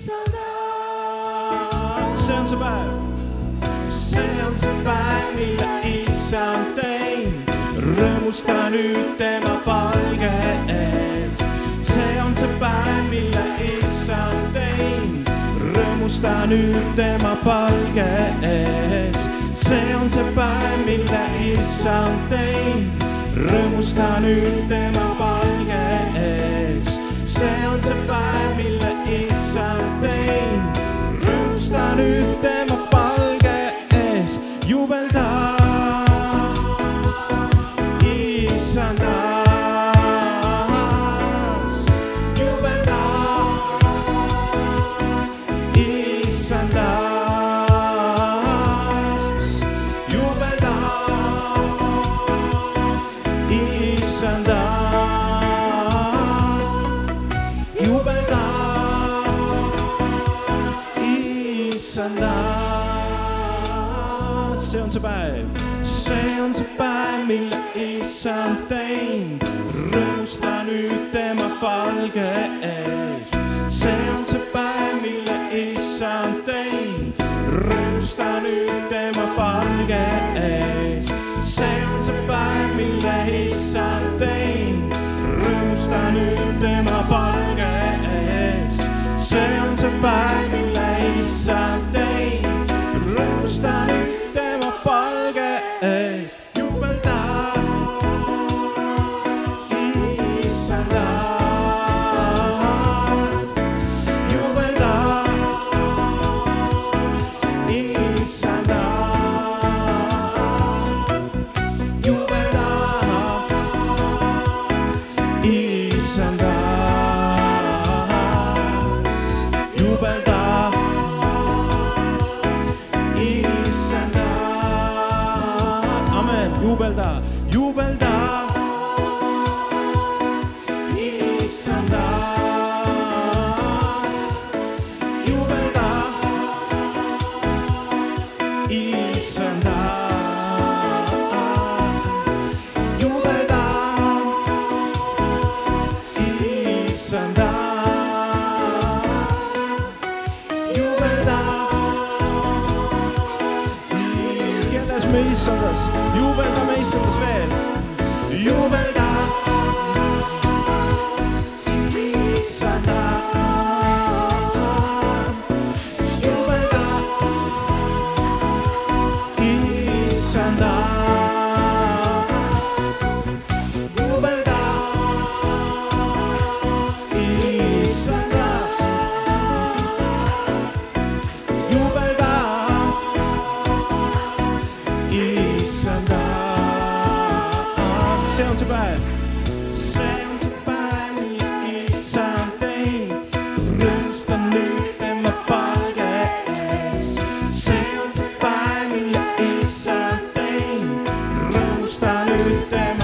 see on see päev, see on see päev, mille issand teinud, rõõmusta nüüd tema palge ees. see on see päev, mille issand teinud, rõõmusta nüüd tema palge ees. see on see päev, mille issand teinud, rõõmusta nüüd tema palge ees. see on see päev, mille issand teinud, rõõmusta nüüd tema palge see on see päev, see on see päev, mille issand teinud, rõõmusta nüüd tema issandas, issandas, jubelda. issandas, jubelda. kedas me issandas, jubeldame issandas veel, damn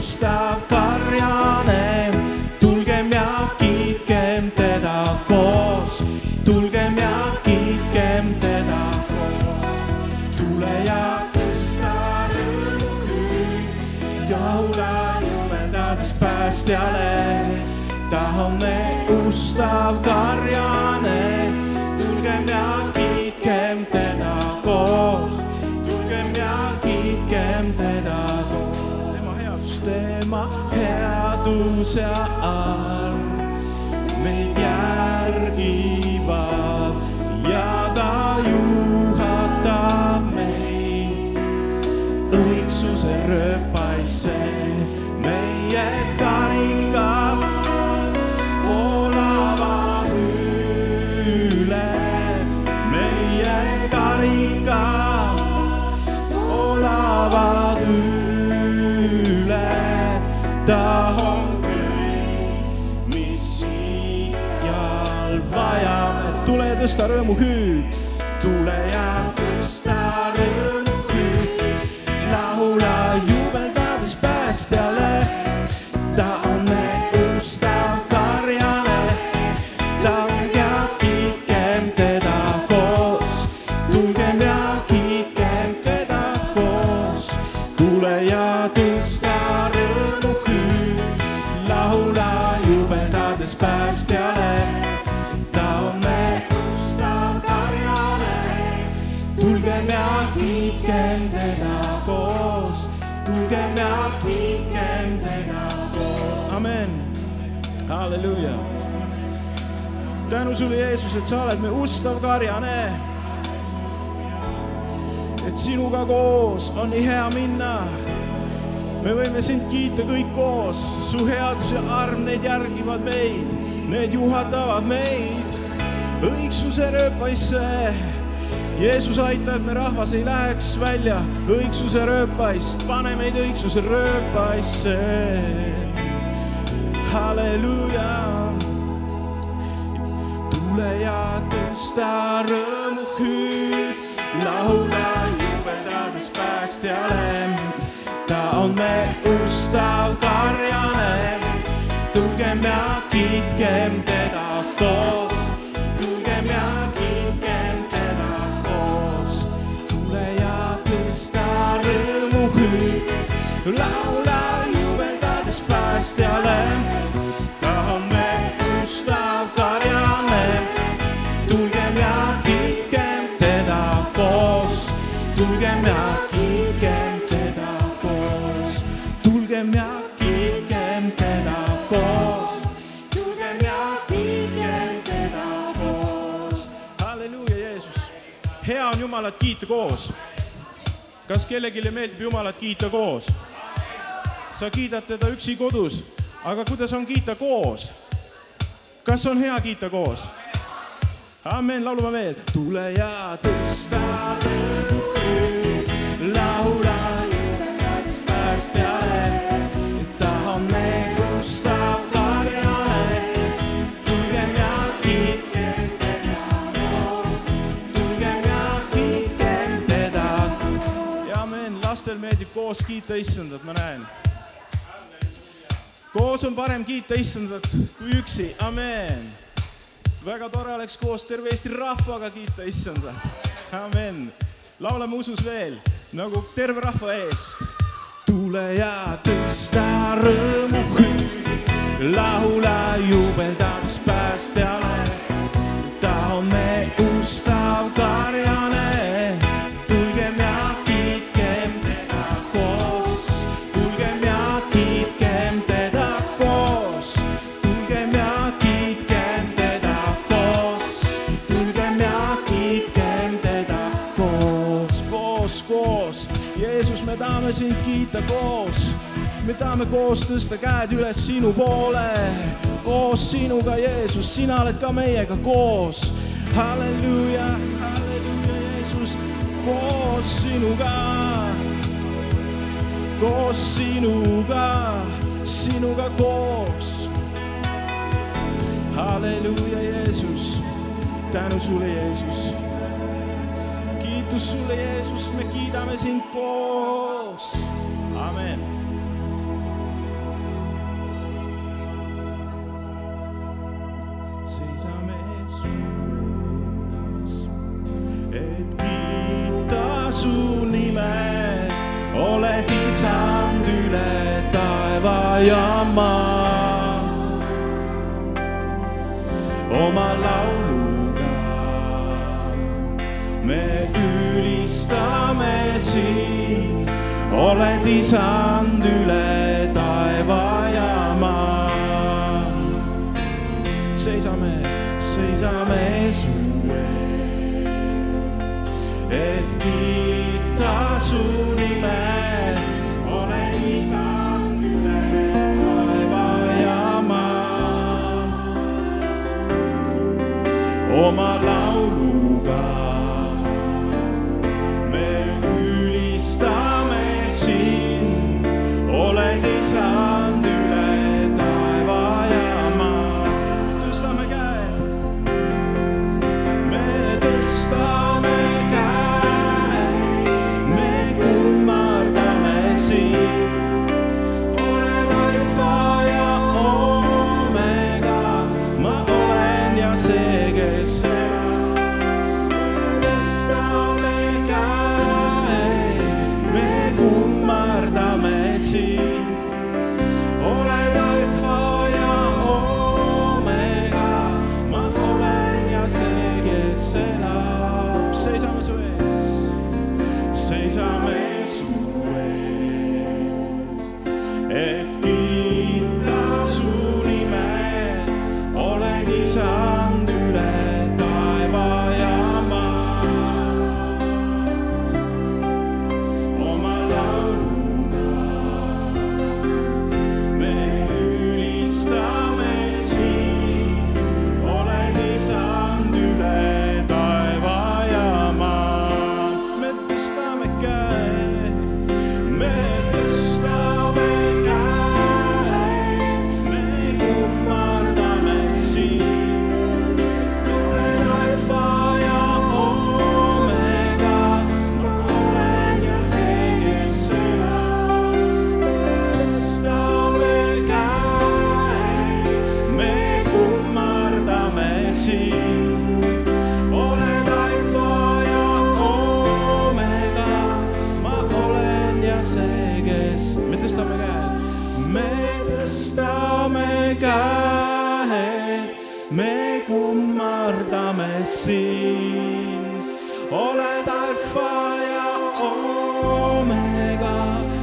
me ustav karjane, tulgem ja kiitkem teda koos, tulgem ja kiitkem teda koos. tule ja tõsta rõõmuhüüd, laula jubeldades päästjale. Ta on me headuse all meid järgivad tõsta rõõmuhüüd tule ja tõsta rõõmuhüüd laula jubeldades päästjale. Ta on kiitkem teda koos. Tulgem ja kiitkem teda koos. Amen. Halleluuja tänu sulle Jeesus et sa oled me ustav karjane. Et sinuga koos on nii hea minna. Me võime sind kiita kõik koos, su headus ja arm, need järgivad meid, need juhatavad meid. Õigsuse rööpaisse. Jeesus aita, et me rahvas ei läheks välja õigsuse rööpaist, pane meid õigsuse rööpaisse. halleluuja. tule ja tõsta rõõmuhüüd, laula jubeldades päästjale ta on me ustav karjane. tulgem ja kiitkem teda koos, laula jubeldades päästjale. ta on me ustav karjane. tulgem ja kiitkem teda koos, tulgem ja kiitkem teda koos, tulgem ja kiitkem teda koos, tulgem ja kiitkem teda koos. halleluuja, Jeesus. hea on Jumalat kiita koos. kas kellelegi meeldib Jumalat kiita koos? Sa kiidad teda üksi kodus, aga kuidas on kiita koos? kas on hea kiita koos? amen, laulame veel. tule ja tõsta rõõmuhüüd, laula jubeldades päästjale. ta on me ustav karjane. tulgem ja kiitkem teda koos, tulgem ja kiitkem teda. ja amen, lastel meeldib koos kiita issandat, ma näen koos on parem kiita issandat kui üksi, amen väga tore oleks koos terve Eesti rahvaga kiita issandat. amen. laulame usus veel nagu terve rahva eest. tule ja tõsta rõõmuhüüd, laula jubeldades päästjale. ta on me ustav kiita koos, me tahame koos tõsta käed üles sinu poole, koos sinuga, Jeesus, sina oled ka meiega koos. halleluuja, halleluuja, Jeesus, koos sinuga koos sinuga, sinuga koos. halleluuja, Jeesus, tänu sulle, Jeesus. kiitus sulle, Jeesus, me kiidame sind koos. Amen. ja maa. oma lauluga oled isand üle taeva ja maa. seisame, seisame su ees, et kiita su nime, oled isand üle taeva ja maa. oma lauluga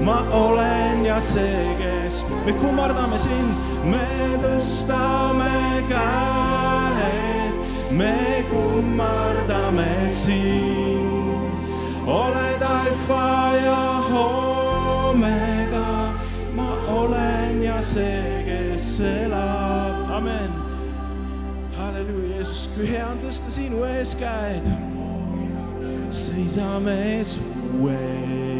ma olen ja see, kes, me kummardame sind, me tõstame käed, me kummardame sind. oled alfa ja omega, ma olen ja see, kes elab, amen. halleluuja, Jeesus, kui hea on tõsta sinu ees käed seisame su ees,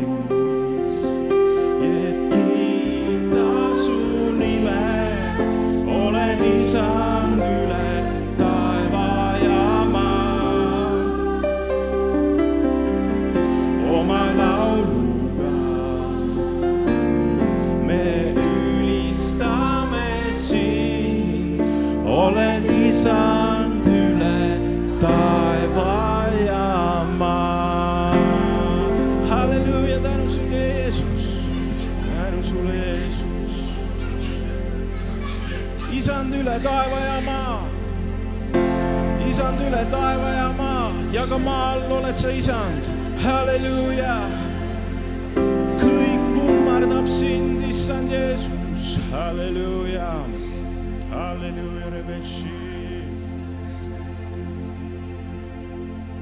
isand üle taeva ja maa, isand üle taeva ja maa ja ka maa all oled sa isand, halleluuja. kõik kummardab sind, issand Jeesus, halleluuja, halleluuja, Rebeši.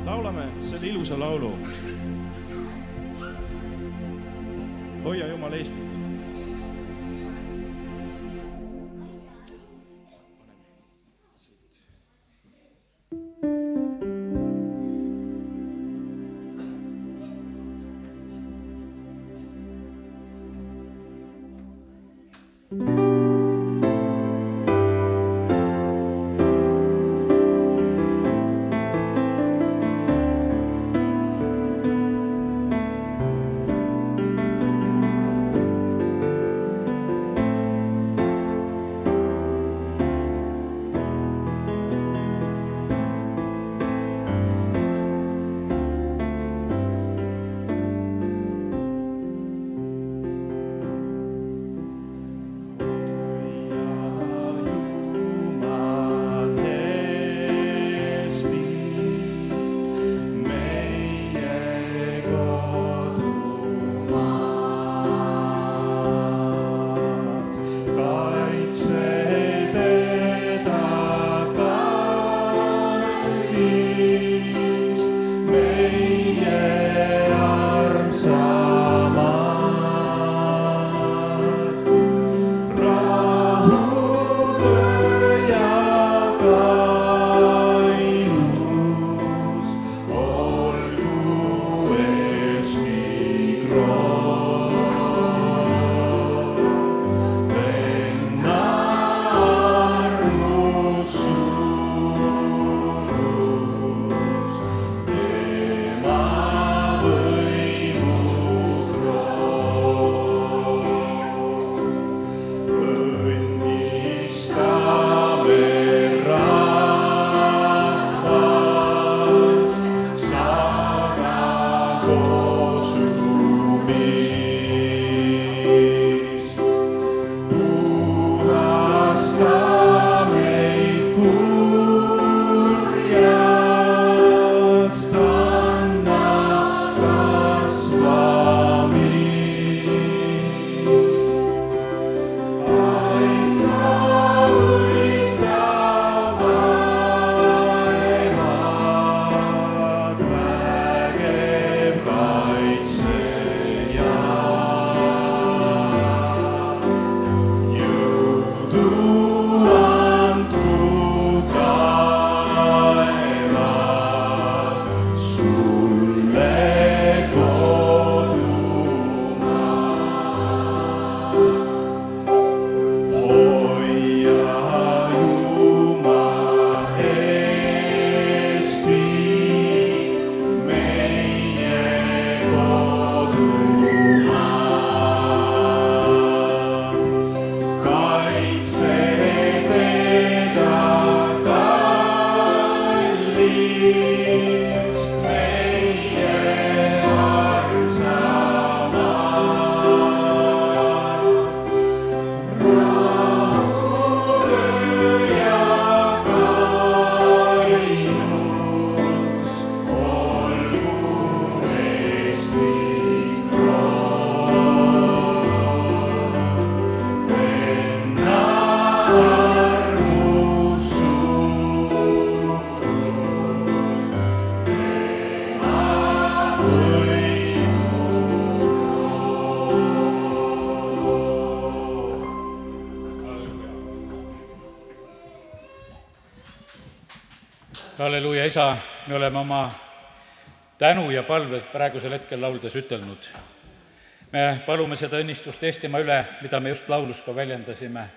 laulame selle ilusa laulu. hoia Jumal Eestit isa, me oleme oma tänu ja palve praegusel hetkel lauldes ütelnud. me palume seda õnnistust Eestimaa üle, mida me just laulus ka väljendasime